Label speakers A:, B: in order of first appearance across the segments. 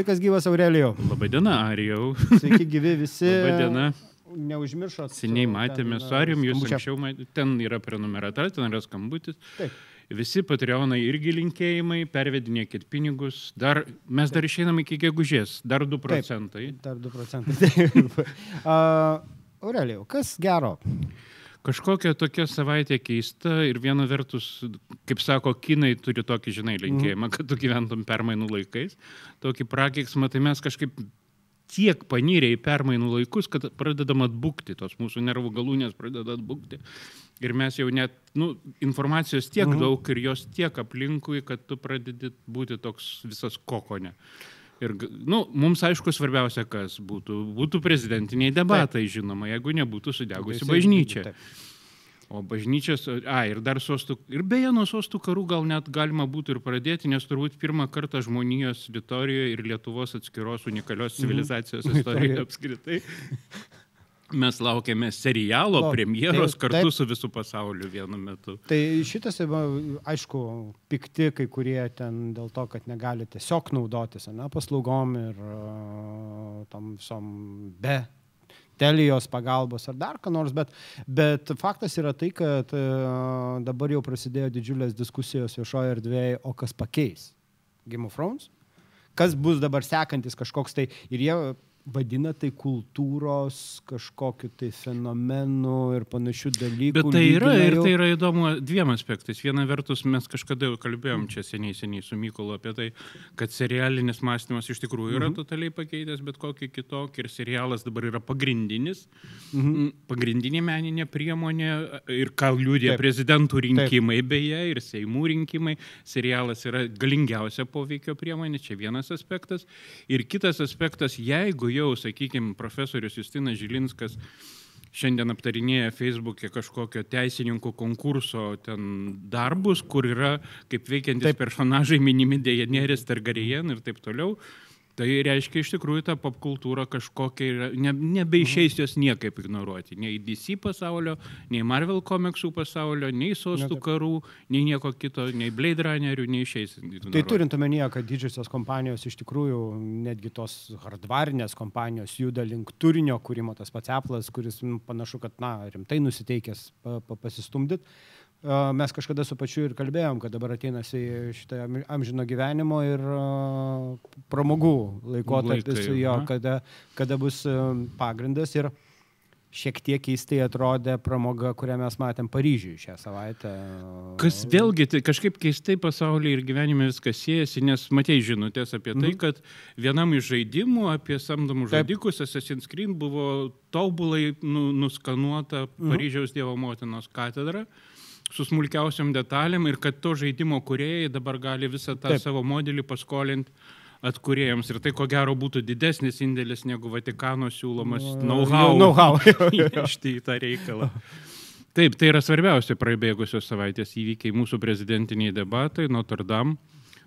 A: Sveikas gyvas Aurelijau.
B: Labadiena, Arijau.
A: Sveiki gyvi visi.
B: Labadiena.
A: Neužmiršot.
B: Seniai matėme
A: ten,
B: su Arijum, jūs anksčiau matėte, ten yra prenumerata, ten yra skambutis.
A: Taip.
B: Visi Patreonai irgi linkėjimai, pervedinėkit pinigus. Dar, mes dar išeinam iki gegužės, dar 2 procentai.
A: Dar 2 procentai. Taip. Uh, Aurelijau, kas gero?
B: Kažkokia tokia savaitė keista ir viena vertus, kaip sako, kinai turi tokį, žinai, linkėjimą, kad tu gyventum permainų laikais, tokį prakeiksmą, tai mes kažkaip tiek panyrė į permainų laikus, kad pradedam atbukti, tos mūsų nervų galūnės pradeda atbukti. Ir mes jau net, nu, informacijos tiek
A: Mhm.
B: daug ir jos tiek aplinkui, kad tu pradedi būti toks visas kokone. Ir, nu, mums aišku svarbiausia, kas būtų. Būtų prezidentiniai debatai, žinoma, jeigu nebūtų sudegusi
A: Teisėjai-
B: bažnyčia.
A: Taip.
B: O bažnyčias, a, ir dar sostų, ir beje, nuo sostų karų gal net galima būtų ir pradėti, nes turbūt pirmą kartą žmonijos istorijoje ir Lietuvos atskiros unikalios civilizacijos
A: Mhm.
B: istorijoje apskritai. Mes laukiame serialo
A: Lau-
B: premjeros
A: taip,
B: kartu
A: taip.
B: su visų pasauliu vienu metu.
A: Tai šitas, va, aišku, pikti kai kurie ten dėl to, kad negali tiesiog naudotis ne, paslaugom ir uh, tam visom be telijos pagalbos ar dar ką nors, bet, bet faktas yra tai, kad uh, dabar jau prasidėjo didžiulės diskusijos viešoje erdvėje, o kas pakeis Game of Thrones, kas bus dabar sekantis kažkoks tai ir jie vadina tai kultūros kažkokiu tai fenomenu ir panašių dalykų.
B: Bet tai yra ir tai yra įdomu dviem aspektais. Viena vertus, mes kažkada jau kalbėjom čia seniai, seniai su Mykolu apie tai, kad serialinis mąstymas iš tikrųjų yra totaliai pakeitęs bet kokį kitokį ir serialas dabar yra pagrindinis, mhm. pagrindinė meninė priemonė ir ką liūdė
A: Taip.
B: prezidentų rinkimai beje ir Seimų rinkimai. Serialas yra galingiausia poveikio priemonė, čia vienas aspektas. Ir kitas aspektas, jeigu jau, sakykime, profesorius Justinas Žilinskas šiandien aptarinėja Facebook'e kažkokio teisininkų konkurso ten darbus, kur yra kaip veikiantys
A: Taip.
B: personažai minimi Dejaneris, Targaryen ir taip toliau. Tai reiškia iš tikrųjų ta popkultūra kažkokia yra, ne, nebeišeis jos niekaip ignoruoti. Nei DC pasaulio, nei Marvel komiksų pasaulio, nei sostų
A: taip.
B: karų, nei nieko kito, nei Blade Runnerių, neišeis.
A: Tai
B: ignoruoti.
A: turint omenyje, kad didžiosios kompanijos iš tikrųjų, netgi tos hardvarinės kompanijos juda link turinio kūrimo, tas pats Apple'as, kuris panašu, kad, na, rimtai nusiteikęs pa, pa, pasistumdyt. A, Mes kažkada su pačiu ir kalbėjom, kad dabar ateina šitą amžino gyvenimo ir pramogų laikotarpis,
B: Laikai,
A: jo, kada, kada bus a, pagrindas ir šiek tiek keistai atrodė pramoga, kurią mes matėm Paryžiuje šią savaitę.
B: Kas vėlgi tai kažkaip keistai pasaulyje ir gyvenime viskas siejasi, nes matei žinutės apie tai, kad vienam iš žaidimų apie samdomus žudikus Assassin's Creed buvo tobulai nu, nuskanuota
A: Mhm.
B: Paryžiaus Dievo motinos katedra su smulkiausiam detalėm ir kad to žaidimo kuriejai dabar gali visą tą
A: Taip.
B: savo modelį paskolinti atkuriejams. Ir tai ko gero būtų didesnis indėlis negu Vatikano siūlomas know-how.
A: Know-how.
B: įnešti į tą reikalą. Taip, tai yra svarbiausia praeibėgusios savaitės įvykiai mūsų prezidentiniai debatai, Notre Dame.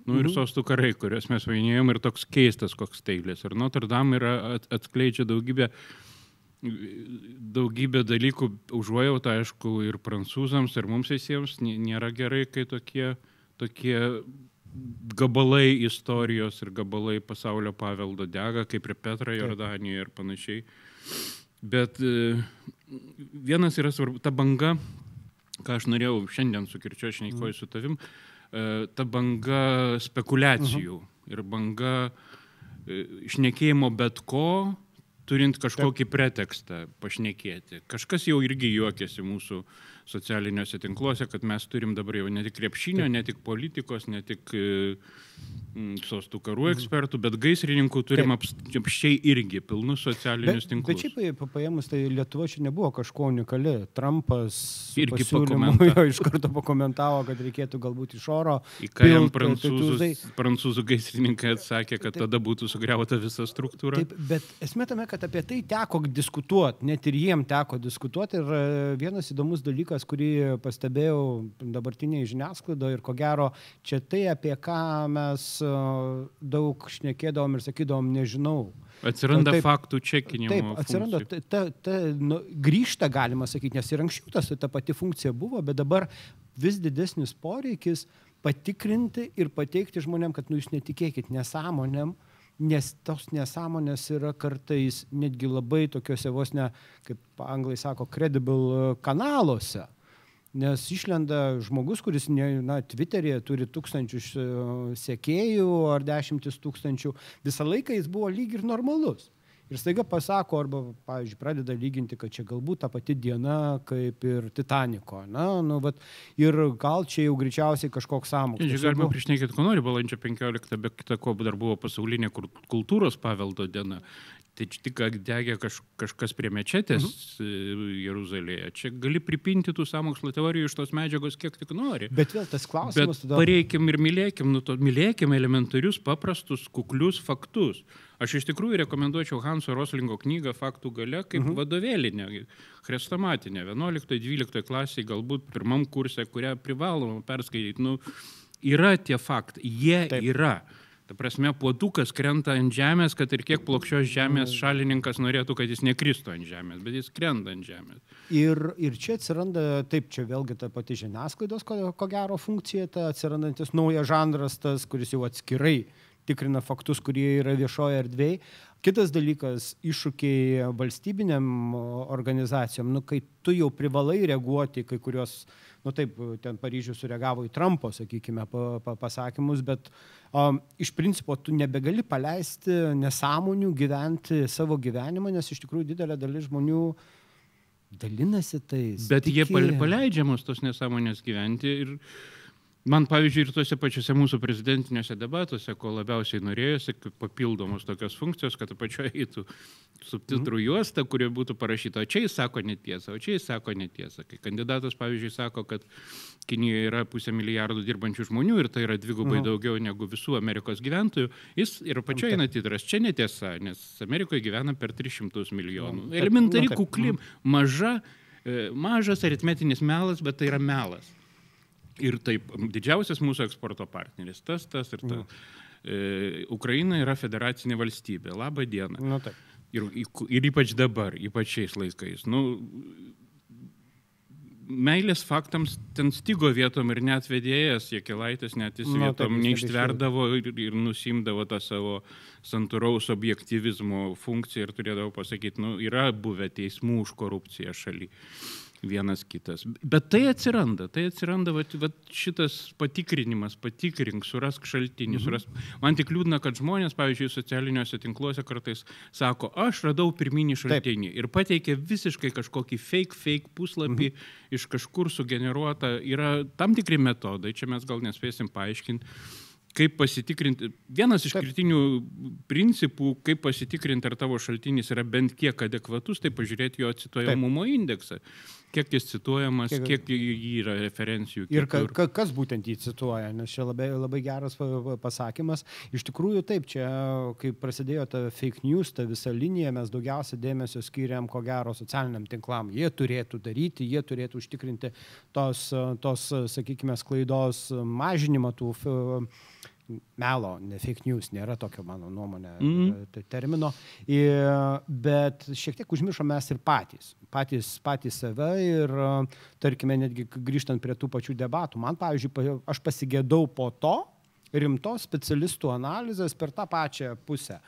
B: Nu ir sostų karai, kuriuos mes vainėjom ir toks keistas koks teilis. Ir Notre Dame yra at, atskleidžia daugybę, daugybę dalykų, užuojautą, aišku, ir prancūzams, ir mums visiems. Nė- Nėra gerai, kai tokie, tokie gabalai istorijos ir gabalai pasaulio paveldo dega, kaip ir Petra Jordanijoje ir panašiai. Bet e, vienas yra svarbu, ta banga, ką aš norėjau šiandien su kirčiu, aš neįkoju su tavim, e, ta banga spekulacijų ir banga e, išnekėjimo bet ko, turint kažkokį pretekstą pašnekėti. Kažkas jau irgi juokiasi mūsų socialiniuose tinkluose, kad mes turim dabar jau ne tik krepšinio, ne tik politikos, ne tik e, sostų karų ekspertų, bet gaisrininkų turim apščiai irgi pilnus socialinius
A: Bet, bet
B: tinklus.
A: šiaip pa- paėmus, tai Lietuva čia nebuvo kažko unikali. Trumpas
B: Irgi
A: jo iš karto pakomentavo, kad reikėtų galbūt iš oro.
B: Į ką jam
A: pilt, tai
B: prancūzų gaisrininkai atsakė, kad tada būtų sugriauta visa struktūra.
A: Taip, bet esmė tame, kad apie tai teko diskutuoti, net ir jiem teko diskutuoti. Ir e, vienas įdomus dalykas, kurį pastebėjau dabartiniai žiniasklaidoje ir ko gero, čia tai, apie ką mes e, daug šnekėdavom ir sakydavom, nežinau.
B: Atsiranda
A: Taip,
B: faktų čekinimo.
A: Taip, atsiranda, ta, ta, ta, nu, grįžta, galima sakyti, nes ir anksčiau tas, ta pati funkcija buvo, bet dabar vis didesnis poreikis patikrinti ir pateikti žmonėm, kad nu, jūs netikėkit nesąmonėm, nes tos nesąmonės yra kartais netgi labai tokiuose vos ne, kaip anglai sako, credible kanaluose. Nes išlenda žmogus, kuris, na, Twitter'e turi tūkstančius e, sekėjų ar dešimtis tūkstančių, visą laiką jis buvo lyg ir normalus ir staiga pasako arba, pavyzdžiui, pradeda lyginti, kad čia galbūt ta pati diena kaip ir Titaniko. Na, nu, vat, ir gal čia jau greičiausiai kažkoks sąmokslas.
B: Galima priešnekėti, ko nori, balandžio 15, be kita ko dar buvo pasaulinė kultūros paveldo diena. Tai čia tik degė kaž, kažkas prie mečetės mhm. Jeruzalėje. Čia gali pripinti tų samokslo teorijų iš tos medžiagos kiek tik nori.
A: Bet vėl tas klausimas.
B: Bet tada... pareikim ir mylėkim, nu, to, mylėkim elementarius, paprastus, kuklius faktus. Aš iš tikrųjų rekomenduočiau Hanso Roslingo knygą Faktų gale kaip mhm. vadovėlinę, chrestomatinę, 11-12 klasiai, galbūt pirmam kursė, kurią privaloma perskaityti. Nu, yra tie faktai, jie Taip. yra. Ta prasme, puodukas krenta ant žemės, kad ir kiek plokščios žemės mm. šalininkas norėtų, kad jis nekristų ant žemės, bet jis krenta ant žemės.
A: Ir, ir čia atsiranda, taip, čia vėlgi ta pati žiniasklaidos, ko, ko gero funkcija, ta atsirandantis naujas žanras, tas, kuris jau atskirai tikrina faktus, kurie yra viešoje erdvėje. Kitas dalykas - iššūkiai valstybiniam organizacijom, nu, kai tu jau privalai reaguoti kai kurios, nu taip, ten Paryžius sureagavo į Trumpo, sakykime, pa, pa, pasakymus, bet um, iš principo tu nebegali paleisti nesąmonių gyventi savo gyvenimą, nes iš tikrųjų didelė dalis žmonių dalinasi tais.
B: Bet tiki... jie paleidžiamos tos nesąmonės gyventi ir Man, pavyzdžiui, ir tuose pačiuose mūsų prezidentiniuose debatuose, ko labiausiai norėjosi, papildomos tokios funkcijos, kad apačioje eitų subtitrų mhm. juosta, kurioje būtų parašyta, o čia jis sako netiesą, o čia jis sako netiesą. Kai kandidatas, pavyzdžiui, sako, kad Kinijoje yra pusę milijardų dirbančių žmonių ir tai yra dvigubai mhm. daugiau negu visų Amerikos gyventojų, jis ir apačioje eina titras, čia netiesa, nes Amerikoje gyvena per 300 milijonų. Nu, Elementari, nu, kukli, mhm. maža, e, mažas aritmetinis melas, bet tai yra melas. Ir taip, didžiausias mūsų eksporto partneris, tas, tas ir tas. Mm. E, Ukraina yra federacinė valstybė. Labą dieną.
A: Nu, taip.
B: Ir, ir ypač dabar, ypač šiais laikais. Nu, meilės faktams ten stygo vietom ir net vedėjas, Jekilaitis net jis nu, vietom neištverdavo ir, ir nusimdavo tą savo santūraus objektivizmo funkciją ir turėdavo pasakyti, nu, yra buvę teismų už korupciją šaly vienas kitas. Bet tai atsiranda, tai atsiranda vat, vat šitas patikrinimas, patikrink, surask šaltinį, mhm. surask. Man tik liūdna, kad žmonės, pavyzdžiui, socialiniuose tinkluose kartais sako, aš radau pirminį šaltinį Taip. ir pateikia visiškai kažkokį fake, fake puslapį mhm. iš kažkur sugeneruotą. Yra tam tikri metodai, čia mes gal nespėsim paaiškinti kaip pasitikrinti, vienas iš kritinių principų, kaip pasitikrinti, ar tavo šaltinis yra bent kiek adekvatus, tai pažiūrėti jo cituojamumo indeksą. Kiek jis cituojamas, kiek, kiek jį yra referencijų.
A: Ir ka, ka, kas būtent jį cituoja, nes čia labai, labai geras pasakymas. Iš tikrųjų taip, čia kai prasidėjo ta fake news, ta visa linija, mes daugiausia dėmesio skiriam, ko gero, socialiniam tinklam. Jie turėtų daryti, jie turėtų užtikrinti tos, tos sakykime, sklaidos mažinimą tų melo, ne fake news, nėra tokio mano nuomonė mm. termino, bet šiek tiek užmiršom mes ir patys, patys, patys save ir, tarkime, netgi grįžtant prie tų pačių debatų, man, pavyzdžiui, aš pasigėdau po to rimtos specialistų analizės per tą pačią pusę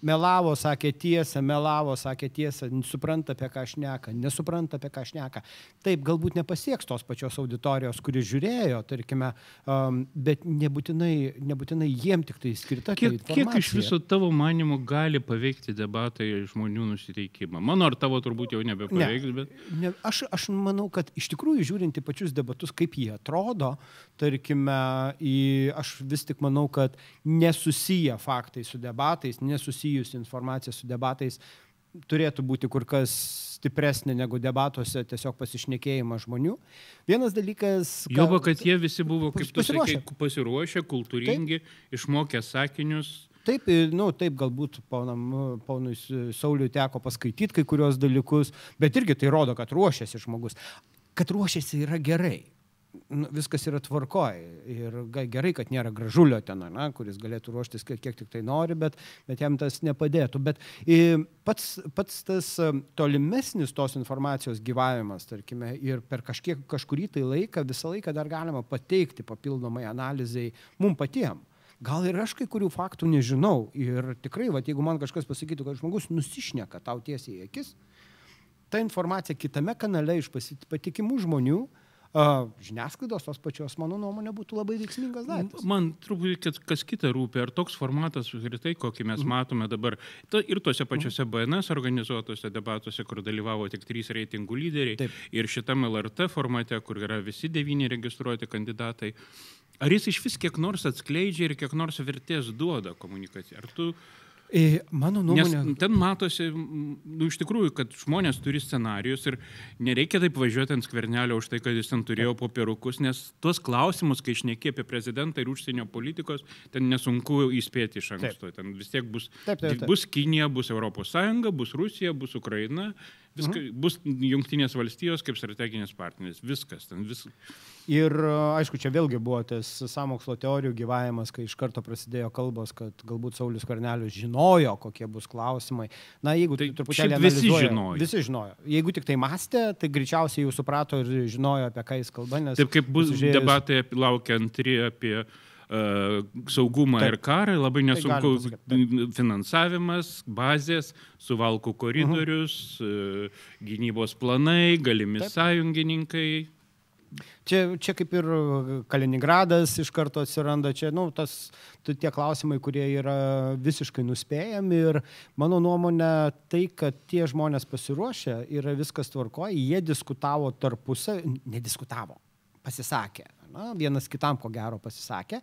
A: melavo, sakė tiesą, melavo, sakė tiesą, supranta apie ką šneka, nesupranta apie ką šneka. Taip, galbūt nepasieks tos pačios auditorijos, kuri žiūrėjo, tarkime, um, bet nebūtinai, nebūtinai jiem tik tai skirta.
B: Kiek, tai kiek iš viso tavo manimo gali paveikti debatai žmonių nusiteikimą? Mano ar tavo turbūt jau nebepaveiks, ne, bet...
A: Ne, aš, aš manau, kad iš tikrųjų žiūrint į pačius debatus, kaip jie atrodo, tarkime, į, aš vis tik manau, kad nesusiję faktai su debatais, nesusiję susijusi informacija su debatais turėtų būti kur kas stipresnė negu debatuose tiesiog pasišnekėjimas žmonių. Vienas dalykas...
B: Ką... Joba, kad jie visi buvo, kaip tu sakai, pasiruošę kultūringi, taip. išmokę sakinius.
A: Taip, nu, taip galbūt ponam, ponui Sauliui teko paskaityti kai kurios dalykus, bet irgi tai rodo, kad ruošiasi žmogus. Kad ruošiasi yra gerai nu, viskas yra tvarkoj. Ir gerai, kad nėra gražulio ten, na, kuris galėtų ruoštis kiek, kiek tik tai nori, bet, bet jam tas nepadėtų. Bet pats, pats tas tolimesnis tos informacijos gyvavimas, tarkime, ir per kažkiek, kažkurį tai laiką visą laiką dar galima pateikti papildomai analizai mum patiem. gal ir aš kai kurių faktų nežinau. Ir tikrai, va, jeigu man kažkas pasakytų, kad žmogus nusišneka tau tiesiai į akis, ta informacija kitame kanale iš patikimų žmonių, žiniasklaidos tos pačios, mano nuomonė, būtų labai veiksmingas daiktas.
B: Man truputį kas kita rūpi, ar toks formatas apskritai, kokį mes matome dabar, ta, ir tuose pačiuose BNS organizuotose debatuose, kur dalyvavo tik trys reitingų lyderiai,
A: Taip.
B: ir šitam LRT formate, kur yra visi devyni registruoti kandidatai, ar jis iš vis kiek nors atskleidžia ir kiek nors vertės duoda komunikacijai? Ar tu...
A: E, mano
B: Nes
A: nuomonė.
B: ten matosi, nu, iš tikrųjų, kad žmonės turi scenarius ir nereikia taip važiuoti ant skvernelio už tai, kad jis ten turėjo popierukus, nes tuos klausimus, kai išneki apie prezidentą ir užsienio politikos, ten nesunku įspėti iš anksto. Ten vis tiek bus,
A: Taip, taip, taip.
B: bus Kinija, bus ES, bus Rusija, bus Ukraina, viska,
A: Mhm.
B: bus Junktinės valstijos kaip strateginis partneris. Viskas ten, vis,
A: Ir a, aišku, čia vėlgi buvo tas samokslo teorijų gyvavimas, kai iš karto prasidėjo kalbos, kad galbūt Saulis Karnelius žinojo, kokie bus klausimai. Na, jeigu
B: Tai
A: tai truputėlį
B: visi žinojo.
A: Visi žinojo. Jeigu tik tai mąstė, tai greičiausiai jau suprato ir žinojo, apie ką jis kalba. Nes
B: Taip kaip bus
A: pasižiūrėjus-
B: debatai laukia antri apie uh, saugumą
A: Taip.
B: ir karą, labai
A: Tai
B: nesunku
A: galim pasakyt,
B: finansavimas, bazės, suvalkų koridorius, uh, gynybos planai, galimi
A: Taip.
B: sąjungininkai.
A: Čia, čia kaip ir Kaliningradas iš karto atsiranda, čia nu, tas, tie klausimai, kurie yra visiškai nuspėjami ir mano nuomonė tai, kad tie žmonės pasiruošę, yra viskas tvarkoja, jie diskutavo tarpusą, nediskutavo, pasisakė. Na, vienas kitam ko gero pasisakė.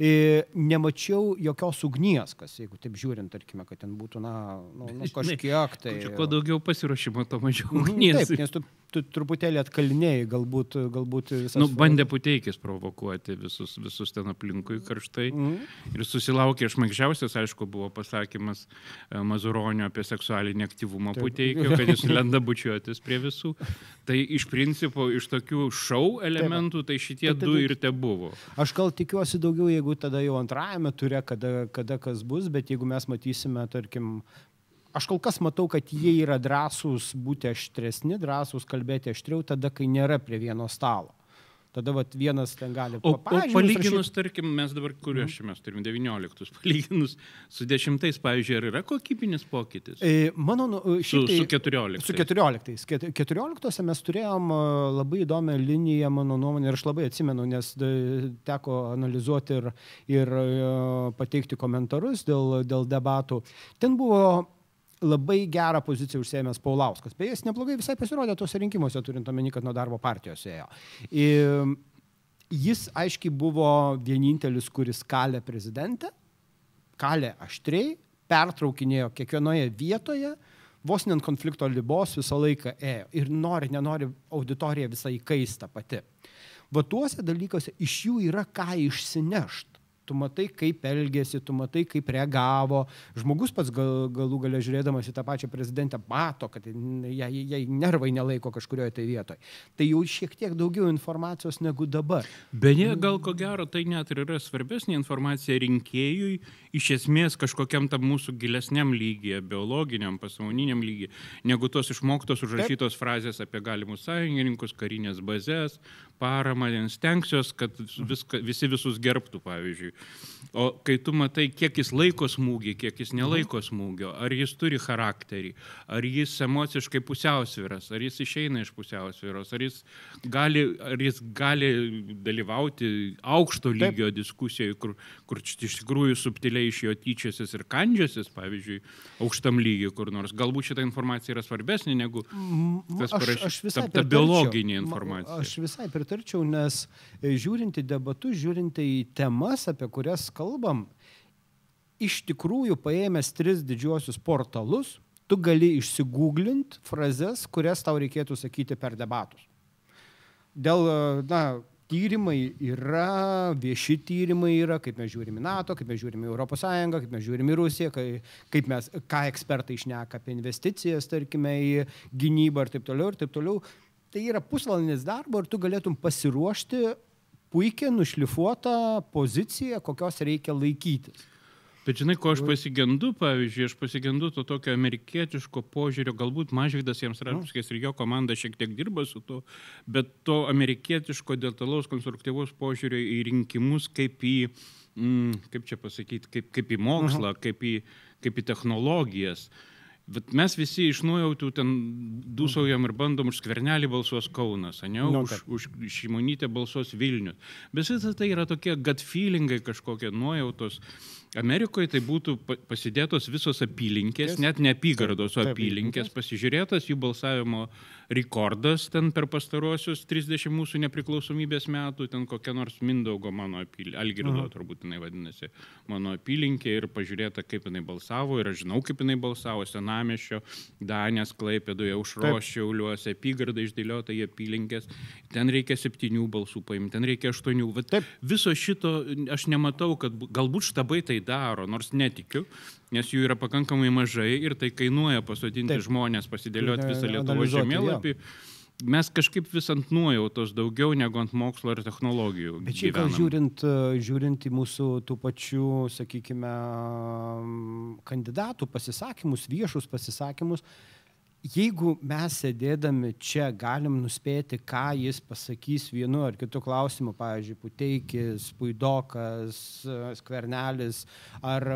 A: E, nemačiau jokios ugnies, kas, jeigu taip žiūrint, tarkime, kad ten būtų, na, nu, nu, kažkiek tai.
B: Čia kuo daugiau pasiruošimo, to mažiau
A: Mhm,
B: ugnies.
A: Taip, nes tu, tu truputėlį atkalinėjai, galbūt, galbūt visas...
B: Nu, bandė puteikis provokuoti visus, visus ten aplinkui karštai.
A: Mhm.
B: Ir susilaukė šmaikščiausias, aišku, buvo pasakymas e, Mazuronio apie seksualinį aktyvumą
A: Taip.
B: puteikio, kad jis lenda bučiuotis prie visų. Tai iš principo, iš tokių šau elementų, tai šitie
A: Taip, taip,
B: du
A: taip.
B: ir te buvo.
A: Aš gal tikiuosi daugiau, jeigu tada jau antrajame ture, kada, kada kas bus, bet jeigu mes matysime, tarkim, aš kol kas matau, kad jie yra drąsūs būti aštresni, drąsūs kalbėti aštriau, tada, kai nėra prie vieno stalo. Tada vat, vienas ten gali pavyzdžiui,
B: palyginus, tarkim, mes dabar, kuriuos čia mes turim 19, palyginus su 10, pavyzdžiui, ar yra kokybinis pokytis?
A: E, Mano, nu,
B: Su,
A: šiaip tai-
B: su 14.
A: Su 14. Ket- 14 mes turėjom a, labai įdomią liniją, mano nuomonė, ir aš labai atsimenu, nes da- teko analizuoti ir, ir pateikti komentarus dėl, dėl debatų. Ten buvo labai gerą poziciją užsėmęs Paulauskas. Beje, jis neblogai visai pasirodė tuose rinkimuose, turint omeny, kad nuo darbo partijos ėjo. Ir jis aiškiai buvo vienintelis, kuris kalė prezidentę, kalė aštriai, pertraukinėjo kiekvienoje vietoje, vos ne ant konflikto libos visą laiką ėjo. Ir nori, nenori, auditorija visai įkaista pati. Va tuose dalykuose iš jų yra ką išsinešti. Tu matai, kaip elgėsi, tu matai, kaip reagavo. Žmogus pats gal, galų galę žiūrėdamas į tą pačią prezidentę mato, kad jai, jai nervai nelaiko kažkurioje tai vietoje. Tai jau šiek tiek daugiau informacijos negu dabar.
B: Beje, gal ko gero tai net ir yra svarbesnė informacija rinkėjui, iš esmės kažkokiam tam mūsų gilesniam lygiai, biologiniam, pasamoniniam lygiai, negu tos išmoktos užrašytos frazės apie galimus sąjungininkus, karinės bazės, paramą, ten stengsiuos, kad viska, visi visus gerbtų, pavyzdžiui. O kai tu matai, kiek jis laiko smūgį, kiek jis nelaiko smūgio, ar jis turi charakterį, ar jis emociškai pusiausviras, ar jis išeina iš pusiausviros, ar jis gali, ar jis gali dalyvauti aukšto
A: Taip.
B: lygio diskusijoje, kur, kur iš tikrųjų subtiliai iš jo tyčiasis ir kandžiasis, pavyzdžiui, aukštam lygiui kur nors. Galbūt šita informacija yra svarbesnė negu tas parašyta, ta, ta biologinė
A: Ma-
B: informacija.
A: Aš visai pritarčiau, nes e, žiūrint į debatus, žiūrint į temas, apie kurias kalbam, iš tikrųjų paėmęs tris didžiuosius portalus, tu gali išsigūglint frazes, kurias tau reikėtų sakyti per debatus. Dėl, e, na, tyrimai yra, vieši tyrimai yra, kaip mes žiūrime į NATO, kaip mes žiūrime į ES, kaip mes žiūrime į Rusiją, kai, kaip mes, ką ekspertai išneka apie investicijas, tarkime, į gynybą ir taip toliau, ir taip toliau. Tai yra pusvalandis darbo ir tu galėtum pasiruošti puikiai nušlifuotą poziciją, kokios reikia laikytis.
B: Bet žinai, ko aš pasigendu, pavyzdžiui, aš pasigendu to tokio amerikietiško požiūrio, galbūt Mažvydas jiems Rapskis ir jo komanda šiek tiek dirba su to, bet to amerikietiško detalaus konstruktyvaus požiūrio į rinkimus kaip į, mm, kaip čia pasakyti, kaip, kaip į mokslą, kaip į, kaip į technologijas. Bet mes visi iš nuojautų ten dūsaujam ir bandom už skvernelį balsuos Kaunas, ne,
A: Nu,
B: už, už šimonytę balsuos Vilnius. Bet visą tai yra tokie gut feelingai kažkokie nuojautos. Amerikoje tai būtų pa- pasidėtos visos apylinkės, net ne apygardos, o apylinkės, pasižiūrėtas jų balsavimo rekordas ten per pastaruosius 30 mūsų nepriklausomybės metų, ten kokia nors Mindaugo mano apylinkė, Algirdo turbūt jinai vadinasi, mano apylinkė ir pažiūrėta, kaip jinai balsavo ir aš žinau, kaip jinai balsavo, Senamešio, Danės, Klaipėdoje, Užros, Šiauliuose, apygarda išdėliota į apylinkės, ten reikia septynių balsų paimti, ten reikia aštuonių. Vat
A: Taip.
B: Viso šito aš nematau, kad galbūt štabai tai daro, nors netikiu, nes jų yra pakankamai mažai ir tai kainuoja pasodinti
A: Taip.
B: žmonės, pasidėlioti visą Lietuvos žemėlapį. Mes kažkaip vis ant nuojautos daugiau negu ant mokslo ir technologijų.
A: Bet šiaip gal žiūrint, žiūrint į mūsų tų pačių, sakykime, kandidatų pasisakymus, viešus pasisakymus, jeigu mes sėdėdami čia galim nuspėti, ką jis pasakys vienu ar kitu klausimu, pavyzdžiui, Puteikis, Puidokas, Skvernelis ar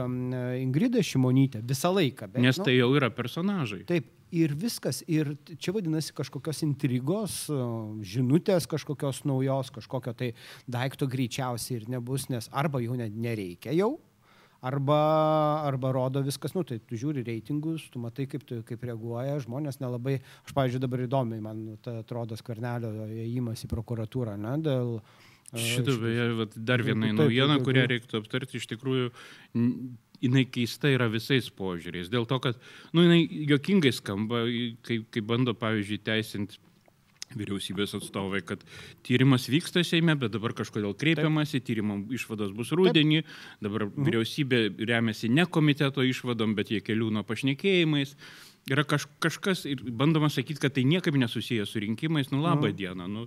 A: Ingrida Šimonytė visą laiką. bet,
B: Nes
A: nu,
B: tai jau yra personažai.
A: Taip, ir viskas. Ir čia vadinasi kažkokios intrigos, žinutės kažkokios naujos, kažkokio tai daikto greičiausiai ir nebus, nes arba jau net nereikia jau, arba, arba rodo viskas, nu tai tu žiūri reitingus, tu matai, kaip, tu, kaip reaguoja, žmonės nelabai, aš, pavyzdžiui, dabar įdomiai, man ta, atrodo skvernelio įėjimas į prokuratūrą, ne, dėl...
B: Šitą beje, dar viena naujiena, kurią reiktų aptarti, iš tikrųjų, jinai keista yra visais požiūriais. Dėl to, kad, nu, jinai jokingai skamba, kai, kai bando, pavyzdžiui, teisinti vyriausybės atstovai, kad tyrimas vyksta Seime, bet dabar kažkodėl kreipiamasi, tyrimo išvados bus rūdienį, dabar
A: Mhm.
B: vyriausybė remiasi ne komiteto išvadom, bet jie keliūno pašnekėjimais. Yra kaž, kažkas ir bandoma sakyti, kad tai niekaip nesusiję su rinkimais. Nu, laba
A: Mhm.
B: diena. Nu,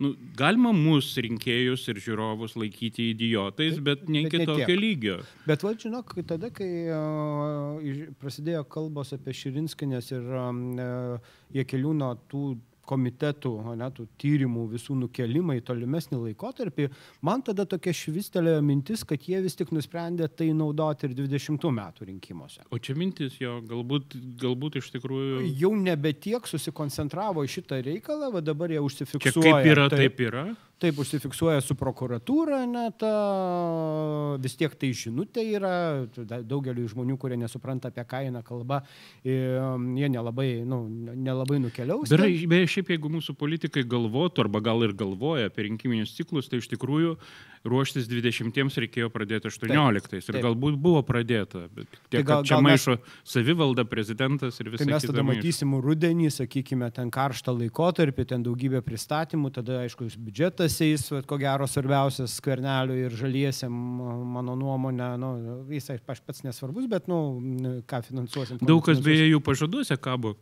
B: nu, galima mūsų rinkėjus ir žiūrovus laikyti idiotais, bet ne
A: bet ne
B: tokio
A: tiek.
B: lygio.
A: Bet va, žinok, tada, kai uh, prasidėjo kalbos apie Širinskinės ir uh, Jekeliūno tų komitetų, o ne, tų tyrimų visų nukelimą į tolimesnį laikotarpį, man tada tokia švistelėjo mintis, kad jie vis tik nusprendė tai naudoti ir 20 metų rinkimuose.
B: O čia mintis jo, galbūt, galbūt iš tikrųjų.
A: Jau nebe tiek susikoncentravo į šitą reikalą, va dabar jie
B: Čia
A: užsifiksuoja.
B: kaip yra, taip yra.
A: Taip užsifiksuoja su prokuratūra, net vis tiek tai žinutė yra, daugeliu žmonių, kurie nesupranta apie ką eina kalba, jie nelabai, nu, nelabai nukeliaus.
B: Beje, beje, šiaip jeigu mūsų politikai galvotų, arba gal ir galvoja apie rinkiminius ciklus, tai iš tikrųjų ruoštis 20-iems reikėjo pradėti 18-ais. Ir
A: taip.
B: galbūt buvo pradėta, bet tiek,
A: gal-
B: kad čia
A: gal mes-
B: maišo savivalda, prezidentas ir visą
A: Tai mes tada matysim rudenį, sakykime, ten karštą laikotarpį, ten daugybė pristatymų, tada, aišku, biudžetas eis, vat ko gero, svarbiausias skvernelių ir žaliesiam, mano nuomonė, nu, visai aš pats nesvarbus, bet, nu, ką finansuosim.
B: Daug kas beje jų pažaduose kabo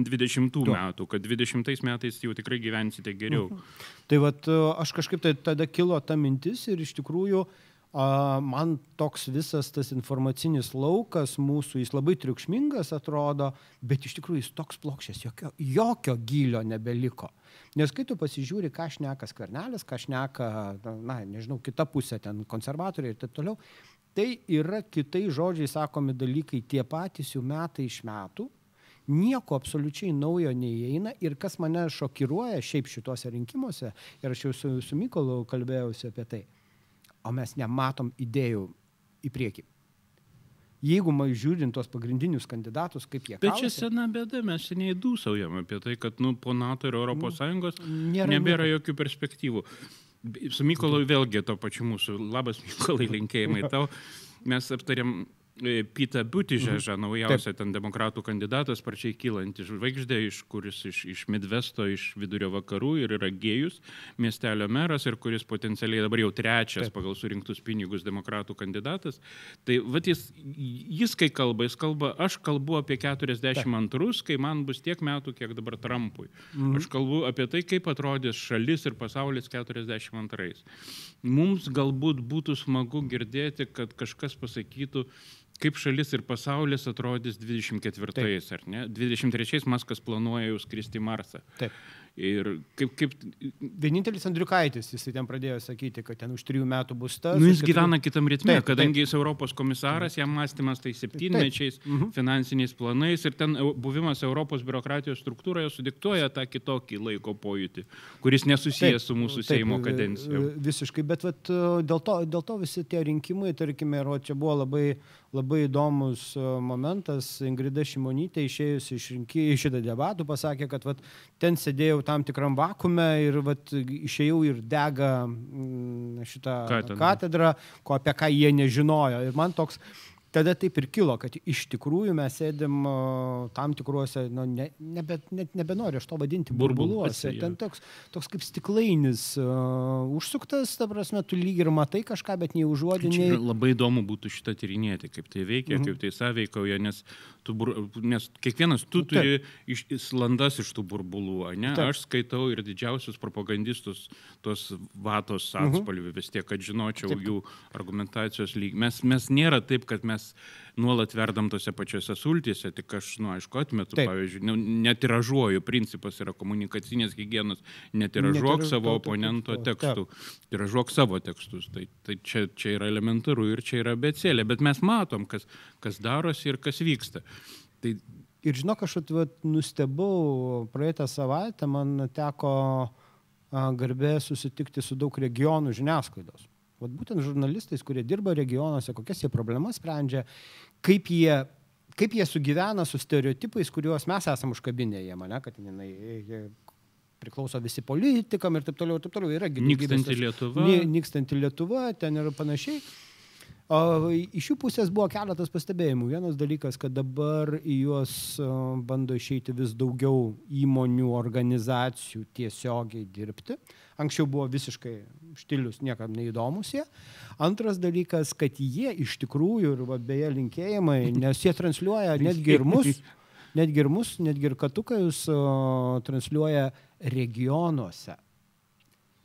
B: 20
A: Tu.
B: metų, kad 20 metais jau tikrai gyvensite geriau.
A: Tai vat, e, aš kažkaip tai tada kilo ta mintis ir iš tikrųjų a, man toks visas tas informacinis laukas mūsų, jis labai triukšmingas atrodo, bet iš tikrųjų jis toks plokščias, jokio, jokio gylio nebeliko. Nes kai tu pasižiūri, ką šneka skvernelis, ką šneka, na, nežinau, kita pusė, ten konservatoriai ir taip toliau, tai yra kitai žodžiai sakomi dalykai tie patys jau metai iš metų nieko absoliučiai naujo neįeina ir kas mane šokiruoja šiaip šituose rinkimuose, ir aš jau su, su Mykolu kalbėjausi apie tai, o mes nematom idėjų į priekį. Jeigu man žiūrint tos pagrindinius kandidatus, kaip jie
B: Bet čia
A: kalasi,
B: sena bėda, mes seniai dūsaujam apie tai, kad nu, po NATO ir ES
A: nėra
B: nebėra
A: nieko.
B: jokių perspektyvų. Su Mykolu vėlgi to pačiu mūsų, labas Mykolai, linkėjimai tau. Mes aptarėm Pita Butižeža, mhm. naujausia ten demokratų kandidatas, sparčiai kylanti žvaigždė, iš kuris iš, iš Midvesto, iš vidurio vakarų ir yra gėjus miestelio meras ir kuris potencialiai dabar jau trečias Taip. pagal surinktus pinigus demokratų kandidatas. Tai vat jis, jis kai kalba, jis kalba, aš kalbu apie 42, kai man bus tiek metų, kiek dabar Trumpui. Mhm. Aš kalbu apie tai, kaip atrodys šalis ir pasaulis 42. Mums galbūt būtų smagu girdėti, kad kažkas pasakytų, kaip šalis ir pasaulis atrodys 24, Taip. ar ne? 23 Maskas planuoja jau skristi į Marsą.
A: Taip.
B: Ir kaip, kaip...
A: Vienintelis Andriukaitis, jis ten pradėjo sakyti, kad ten už trijų metų bus tas.
B: Nu, jis gyvena keturių... kitam ritme, taip, kadangi taip. jis Europos komisaras, jam mąstymas tai septynmečiais, mhm. finansiniais planais ir ten buvimas Europos biurokratijos struktūroje sudiktuoja tą kitokį laiko pojūtį, kuris nesusijęs taip, su mūsų taip, Seimo kadencija.
A: Visiškai, bet vat, dėl, to, dėl to visi tie rinkimai, tarkime, ir čia buvo labai labai įdomus e, momentas. Ingrida Šimonytė išėjusi iš rinkėjų šitą debatų pasakė, kad vat, ten sėdėjau tam tikram vakume ir vat, išėjau ir dega mm, šitą katedrą, katedrą ko, apie ką jie nežinojo. Ir man toks tada taip ir kilo, kad iš tikrųjų mes sėdim tam tikruose, nu, ne, nebe, net nebenoriu aš to vadinti burbuluose. Ten toks, toks kaip stiklainis uh, užsuktas, ta prasme, tu lyg ir matai kažką, bet nei užuodiniai.
B: Labai įdomu būtų šitą tyrinėti, kaip tai veikia, mhm. kaip tai sąveikauja, nes, tu, nes kiekvienas tu turi iš, landas iš tų burbulų, ne? Taip. Aš skaitau ir didžiausius propagandistus, tos vatos mhm. atspalvių mhm. vis tiek, kad žinočiau Taip. jų argumentacijos lygį. Mes, mes nėra taip, kad mes mes nuolat verdam tose pačiose sultyse, tik aš, nu, aišku, atmetu, Taip. pavyzdžiui, nu, netiražuoju, principas yra komunikacinės hygienos, netiražuok savo oponento tekstų, tiražuok savo tekstus. Tai, tai čia, čia yra elementaru ir čia yra becėlė, bet mes matom, kas, kas darosi ir kas vyksta. Tai
A: Ir žinok, aš atvat, nustebau, praeitą savaitę man teko garbė susitikti su daug regionų žiniasklaidos. Vat būtent žurnalistais, kurie dirba regionuose, kokias jie problemas sprendžia, kaip jie, kaip jie sugyvena su stereotipais, kuriuos mes esame užkabinę jie mane, kad jinai priklauso visi politikam ir taip toliau, ir taip toliau. Yra
B: nykstanti Lietuva.
A: Nykstanti Lietuva, ten ir panašiai. O iš jų pusės buvo keletas pastebėjimų. Vienas dalykas, kad dabar į juos bando išeiti vis daugiau įmonių, organizacijų tiesiogiai dirbti. Anksčiau buvo visiškai štilius, niekam neįdomus jie. Antras dalykas, kad jie iš tikrųjų, ir va, beje linkėjimai, nes jie transliuoja netgi ir mus, netgi ir mus, netgi ir katukajus transliuoja regionuose.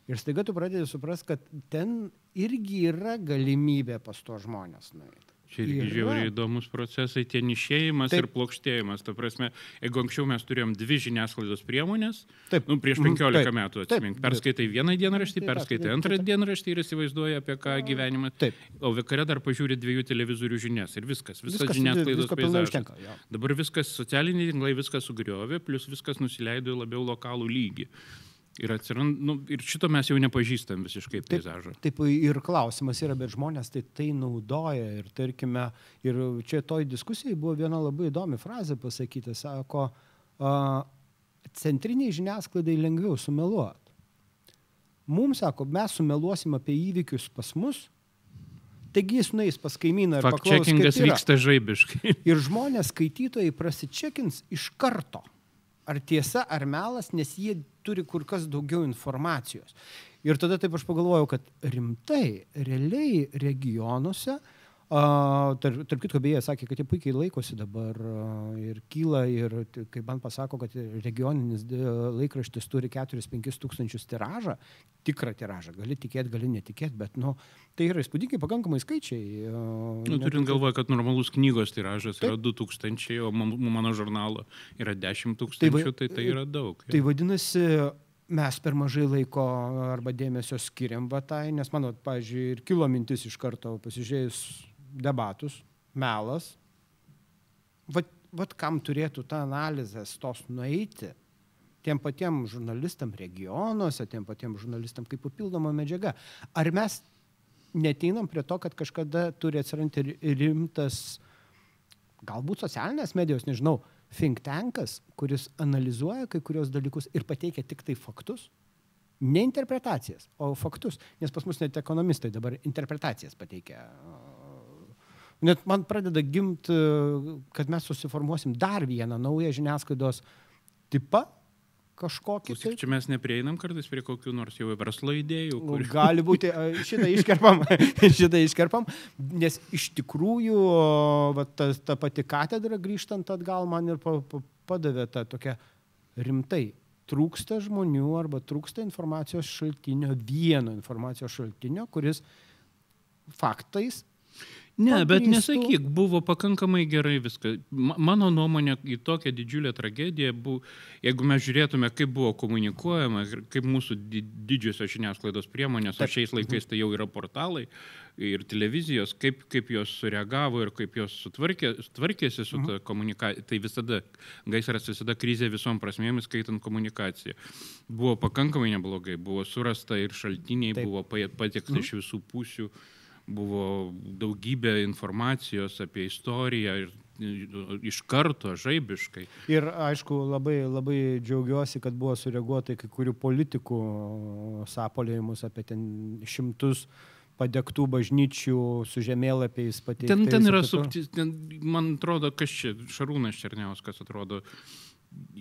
A: Ir staiga tu pradedi suprasti, kad ten irgi yra galimybė pas to žmonės nueiti.
B: Čia irgi yra. žiauriai įdomus procesai, tie nišėjimas Taip. ir plokštėjimas. Ta prasme, jeigu anksčiau mes turėjom dvi žiniasklaidos priemonės, Taip. Nu, prieš 15 mhm. Taip. metų atsimink, perskaitai vieną dienraštį, perskaitai antrą dienraštį ir įsivaizduoji, apie ką gyvenimas.
A: Taip.
B: O vakare dar pažiūri dviejų televizorių žinias ir viskas, viskas, viskas žiniasklaidos peizažas. Dabar viskas socialiniai tinklai viskas sugriovė, plus viskas nusileido į labiau lokalų lygį. Ir, atsirand, nu, ir šito mes jau nepažįstam visiškai peizažo.
A: Taip, taip, ir klausimas yra, bet žmonės tai tai naudoja. Ir tarkime, ir čia toj diskusijai buvo viena labai įdomi frazė pasakyta, sako, centriniai žiniasklaidai lengviau sumeluoti. Mums sako, mes sumeluosim apie įvykius pas mus, taigi jis nueis pas kaimyną ir paklaus.
B: Čekingas vyksta žaibiškai.
A: Ir žmonės, skaitytojai, prasičekins iš karto ar tiesa, ar melas, nes jie turi kur kas daugiau informacijos. Ir tada taip aš pagalvojau, kad rimtai, realiai regionuose uh, Tarp, tarp kitko, beje, sakė, kad jie puikiai laikosi dabar ir kyla ir, kaip man pasako, kad regioninis laikraštis turi 4-5 tūkstančius tiražą, tikrą tiražą, gali tikėti, gali netikėti, bet nu, tai yra įspūdingai pakankamai skaičiai.
B: Nu, turint galvoje, kad normalus knygos tiražas Taip. yra 2000, o mano žurnalo yra 10 tūkstančių, tai, tai tai yra daug.
A: Tai ja. vadinasi, mes per mažai laiko arba dėmesio skiriam vatai, nes mano, pavyzdžiui, ir kilo mintis iš karto pasižiūrėjus debatus, melas. Vat, vat kam turėtų tą analizę stos nueiti, tiem patiem žurnalistam regionuose, tiem patiem žurnalistam kaip papildoma medžiaga. Ar mes neteinam prie to, kad kažkada turi atsirasti rimtas, galbūt socialinės medijos, nežinau, think tankas, kuris analizuoja kai kurios dalykus ir pateikia tik tai faktus? Ne interpretacijas, o faktus. Nes pas mus net ekonomistai dabar interpretacijas pateikia Net man pradeda gimti, kad mes susiformuosim dar vieną naują žiniasklaidos tipą kažkokį.
B: Klausyk,
A: tai.
B: čia mes neprieinam kartais prie kokių nors jau verslo idėjų.
A: Nu,
B: Kur...
A: Gali būti, a, šitą iškerpam, šitą iškerpam, nes iš tikrųjų va, ta, ta pati katedra grįžtant atgal man ir pa, pa, padavė tą tokią rimtai. Trūksta žmonių arba trūksta informacijos šaltinio, vieno informacijos šaltinio, kuris faktais
B: Ne, bet nesakyk, buvo pakankamai gerai viskas. Ma- Mano nuomonė į tokią didžiulę tragediją buvo, jeigu mes žiūrėtume, kaip buvo komunikuojama, kaip mūsų di- didžiosios žiniasklaidos priemonės, o šiais laikais tai jau yra portalai ir televizijos, kaip, kaip jos sureagavo ir kaip jos sutvarkė, tvarkėsi su ta komunikacija. Tai visada, gaisras visada krizė visom prasmėmis, skaitant komunikaciją. Buvo pakankamai neblogai, buvo surasta ir šaltiniai,
A: Taip.
B: buvo pa- patekta iš visų pusių buvo daugybė informacijos apie istoriją ir iš karto, žaibiškai.
A: Ir aišku, labai, labai džiaugiuosi, kad buvo sureaguota kai kurių politikų sapolėjimus apie ten šimtus padegtų bažnyčių su žemėlapiais pateikti.
B: Ten, ten yra subtis, ten, man atrodo, kas čia, Šarūnas Černiauskas atrodo,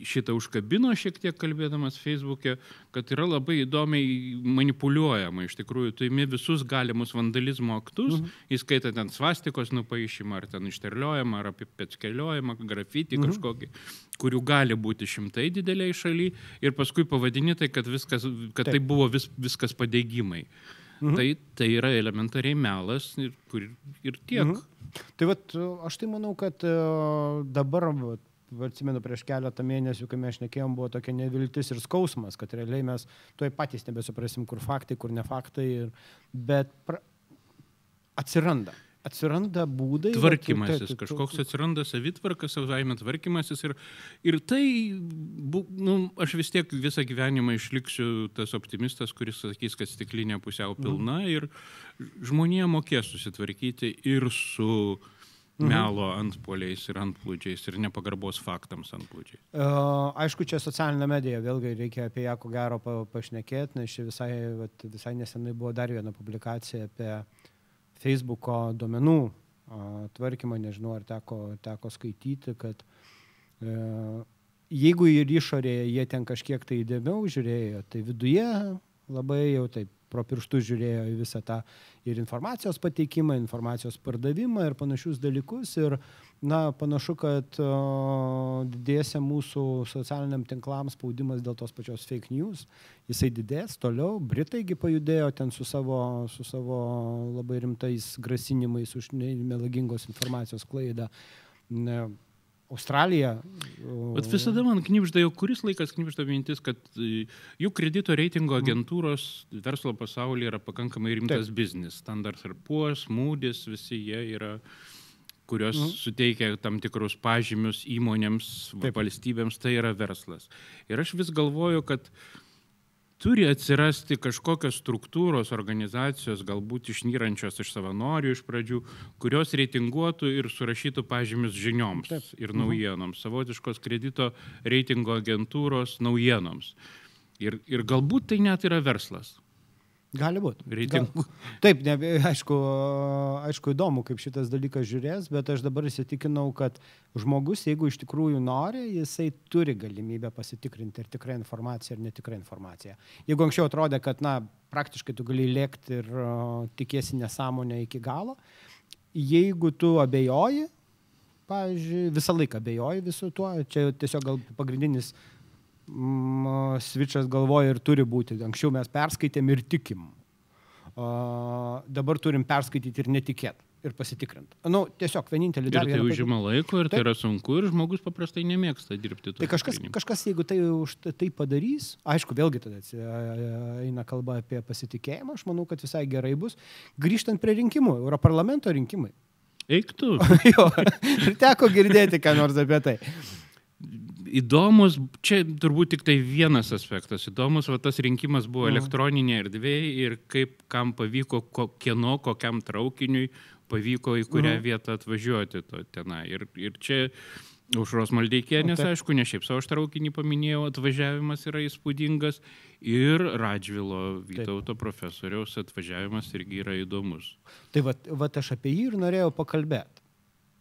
B: šitą užkabino šiek tiek kalbėdamas Facebook'e, kad yra labai įdomiai manipuliuojama. Iš tikrųjų, tu imi visus galimus vandalizmo aktus, mhm. įskaitant ten svastikos nupaišymą, ar ten išterliojimą, ar apie petskeliojimą, grafitį mhm. kažkokį, kurių gali būti šimtai dideliai šaly, ir paskui pavadini tai, kad, viskas, kad
A: Taip.
B: tai buvo vis, viskas padėgymai. Mhm. Tai, tai yra elementariai melas ir, ir tiek. Mhm.
A: Tai vat, aš tai manau, kad e, dabar, atsimenu, prieš keletą mėnesių, kai mes šnekėjom, buvo tokia neviltis ir skausmas, kad realiai mes tuoj patys nebesuprasim, kur faktai, kur ne faktai, ir, bet pra, atsiranda. Atsiranda būdai.
B: Tvarkymasis,
A: tai- tai-
B: kažkoks atsiranda savitvarkas, savaime tvarkymasis ir, ir tai, bu, nu, aš vis tiek visą gyvenimą išliksiu tas optimistas, kuris sakys, kad stiklinė pusiau pilna ir žmonėje mokės susitvarkyti ir su melo antpoliais ir antplūdžiais ir nepagarbos faktams antplūdžiais.
A: E, Aišku, čia socialinė medija, vėlgi reikia apie ją ko gero pa, pašnekėti, nes visai, vat, visai nesenai buvo dar viena publikacija apie Facebooko duomenų a, tvarkymą, nežinau ar teko, teko skaityti, kad e, jeigu ir išorėje jie ten kažkiek tai įdėmiau žiūrėjo, tai viduje labai jau taip pro pirštus žiūrėjo į visą tą ir informacijos pateikimą, informacijos pardavimą ir panašius dalykus. Ir, na, panašu, kad didėsia mūsų socialiniam tinklams spaudimas dėl tos pačios fake news. Jisai didės toliau. Britaigi pajudėjo ten su savo, su savo labai rimtais grasinimais už melagingos informacijos klaidą. Ne, Australija.
B: Bet visada man knipžda, jau kuris laikas knipžda mintis, kad e, jų kredito reitingo agentūros verslo pasaulyje yra pakankamai rimtas biznis. Standard ir Puos, Moody's, visi jie yra kurios
A: Mhm.
B: suteikia tam tikrus pažymius įmonėms,
A: Taip.
B: valstybėms, tai yra verslas. Ir aš vis galvoju, kad turi atsirasti kažkokios struktūros, organizacijos, galbūt išnyrančios iš savanorių iš pradžių, kurios reitinguotų ir surašytų pažymius žinioms
A: Taip.
B: ir naujienoms, savotiškos kredito reitingo agentūros naujienoms. Ir, ir galbūt tai net yra verslas.
A: Gali būti.
B: Reitingų.
A: Taip, ne, aišku, aišku, įdomu, kaip šitas dalykas žiūrės, bet aš dabar įsitikinau, kad žmogus, jeigu iš tikrųjų nori, jisai turi galimybę pasitikrinti ir tikra informacija, ir netikra informacija. Jeigu anksčiau atrodė, kad, na, praktiškai tu gali lėkti ir o, tikėsi nesąmonę iki galo, jeigu tu abejoji, pavyzdžiui, visą laiką abejoji visu tuo, čia tiesiog gal pagrindinis switchas galvoja ir turi būti. Anksčiau mes perskaitėm ir tikim. O, dabar turim perskaityti ir netikėti. Ir pasitikrinti. Nu, tiesiog vienintelį
B: Ir
A: dar
B: tai užima laiko, ir tai
A: Taip.
B: yra sunku, ir žmogus paprastai nemėgsta dirbti.
A: Tai kažkas,
B: tikrinimu.
A: kažkas, jeigu tai, už tai- tai padarys, aišku, vėlgi tada eina kalba apie pasitikėjimą, aš manau, kad visai gerai bus. Grįžtant prie rinkimų, Europarlamento rinkimai.
B: Eik tu.
A: jo, ir teko girdėti, ką nors apie tai.
B: Įdomus, čia turbūt tik tai vienas aspektas. Įdomus, va tas rinkimas buvo
A: Mhm.
B: elektroninė erdvė ir kaip kam pavyko, ko, kieno, kokiam traukiniui pavyko į kurią
A: Mhm.
B: vietą atvažiuoti to tenai. Ir, ir čia Aušros Maldeikienės,
A: O taip.
B: aišku, ne šiaip savo aš traukinį paminėjau, atvažiavimas yra įspūdingas ir Radžvilo Vytauto profesoriaus atvažiavimas irgi yra įdomus.
A: Tai va, va aš apie jį ir norėjau pakalbėti.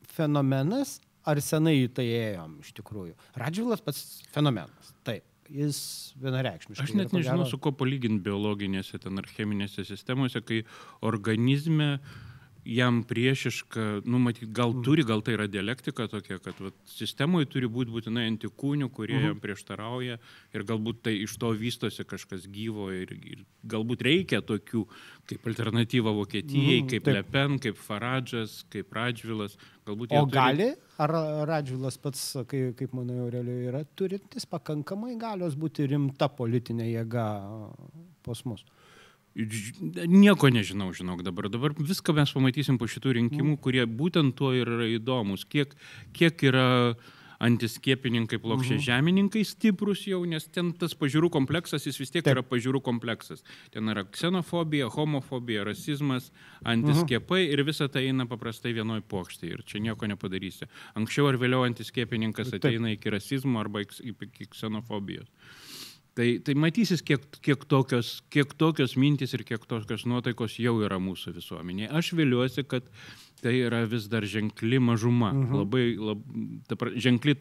A: Fenomenas, ar senai į tai ėjom iš tikrųjų? Radživilas pats fenomenas. Taip, jis vienareikšmiškai.
B: Aš net nežinau,
A: gero-
B: su ko palyginti biologinėse ten ar cheminėse sistemose, kai organizme jam priešiška, nu, matyt, gal
A: Mhm.
B: turi, gal tai yra dialektika tokia, kad vat, sistemoje turi būti būtinai antikūnių, kurie
A: Mhm.
B: jam prieštarauja ir galbūt tai iš to vystosi kažkas gyvo ir, ir galbūt reikia tokių kaip alternatyva Vokietijai,
A: Mhm,
B: kaip
A: taip.
B: Lepen, kaip Faradžas, kaip Radžvilas. Galbūt
A: O
B: turi-
A: gali, ar Radživilas pats, kai, kaip manai, Aurelio, yra turintis pakankamai galios būti rimta politinė jėga pas mus?
B: Nieko nežinau, žinok dabar. Dabar viską mes pamatysim po šitų rinkimų, kurie būtent tuo ir yra įdomus. Kiek, kiek yra antiskiepininkai, plokščiai žemininkai stiprus jau, nes ten tas pažiūrų kompleksas, jis vis tiek
A: Taip.
B: yra pažiūrų kompleksas. Ten yra ksenofobija, homofobija, rasizmas, antiskiepai ir visa tai eina paprastai vienoj pokštai ir čia nieko nepadarysi. Anksčiau ar vėliau antiskiepininkas
A: Taip.
B: ateina iki rasizmo arba iki ksenofobijos. Tai, tai matysis, kiek, kiek, tokios, kiek tokios mintys ir kiek tokios nuotaikos jau yra mūsų visuomenėje. Aš viliuosi, kad tai yra vis dar ženkli mažuma. Mhm. Labai lab, ta, ženkli